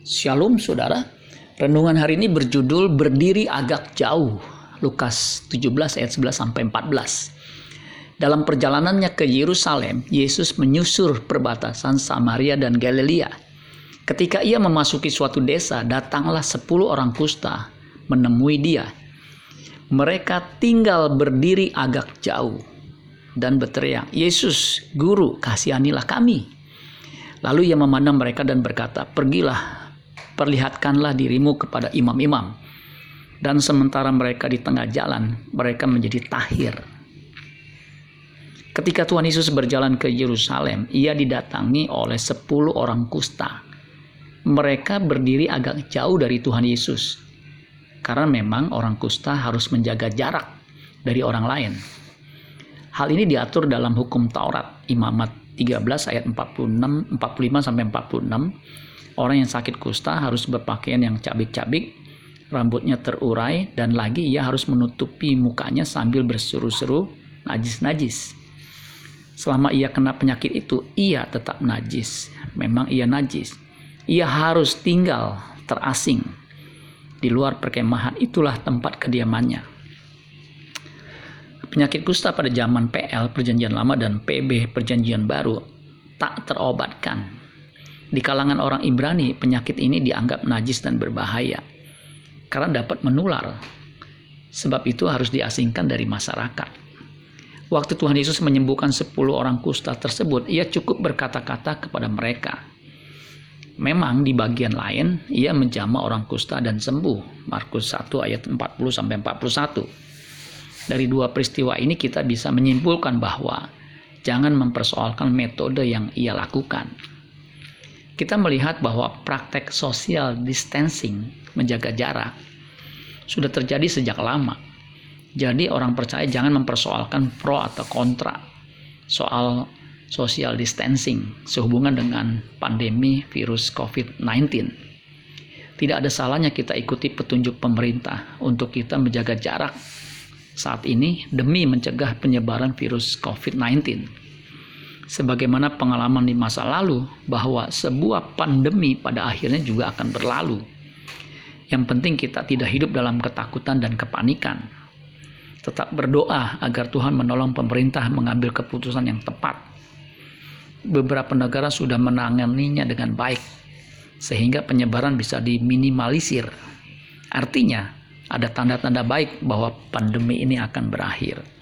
Shalom saudara. Renungan hari ini berjudul berdiri agak jauh. Lukas 17 ayat 11 sampai 14. Dalam perjalanannya ke Yerusalem, Yesus menyusur perbatasan Samaria dan Galilea. Ketika ia memasuki suatu desa, datanglah sepuluh orang kusta menemui dia. Mereka tinggal berdiri agak jauh dan berteriak, Yesus, Guru, kasihanilah kami. Lalu ia memandang mereka dan berkata, Pergilah, perlihatkanlah dirimu kepada imam-imam. Dan sementara mereka di tengah jalan, mereka menjadi tahir. Ketika Tuhan Yesus berjalan ke Yerusalem, ia didatangi oleh sepuluh orang kusta. Mereka berdiri agak jauh dari Tuhan Yesus. Karena memang orang kusta harus menjaga jarak dari orang lain. Hal ini diatur dalam hukum Taurat, Imamat 13 ayat 46 45 sampai 46 Orang yang sakit kusta harus berpakaian yang cabik-cabik, rambutnya terurai, dan lagi ia harus menutupi mukanya sambil berseru-seru najis-najis. Selama ia kena penyakit itu, ia tetap najis. Memang ia najis. Ia harus tinggal terasing di luar perkemahan. Itulah tempat kediamannya. Penyakit kusta pada zaman PL Perjanjian Lama dan PB Perjanjian Baru tak terobatkan di kalangan orang Ibrani, penyakit ini dianggap najis dan berbahaya karena dapat menular. Sebab itu harus diasingkan dari masyarakat. Waktu Tuhan Yesus menyembuhkan 10 orang kusta tersebut, ia cukup berkata-kata kepada mereka. Memang di bagian lain ia menjama orang kusta dan sembuh. Markus 1 ayat 40 sampai 41. Dari dua peristiwa ini kita bisa menyimpulkan bahwa jangan mempersoalkan metode yang ia lakukan kita melihat bahwa praktek social distancing, menjaga jarak, sudah terjadi sejak lama. Jadi orang percaya jangan mempersoalkan pro atau kontra soal social distancing sehubungan dengan pandemi virus COVID-19. Tidak ada salahnya kita ikuti petunjuk pemerintah untuk kita menjaga jarak saat ini demi mencegah penyebaran virus COVID-19 sebagaimana pengalaman di masa lalu bahwa sebuah pandemi pada akhirnya juga akan berlalu. Yang penting kita tidak hidup dalam ketakutan dan kepanikan. Tetap berdoa agar Tuhan menolong pemerintah mengambil keputusan yang tepat. Beberapa negara sudah menanganinya dengan baik sehingga penyebaran bisa diminimalisir. Artinya, ada tanda-tanda baik bahwa pandemi ini akan berakhir.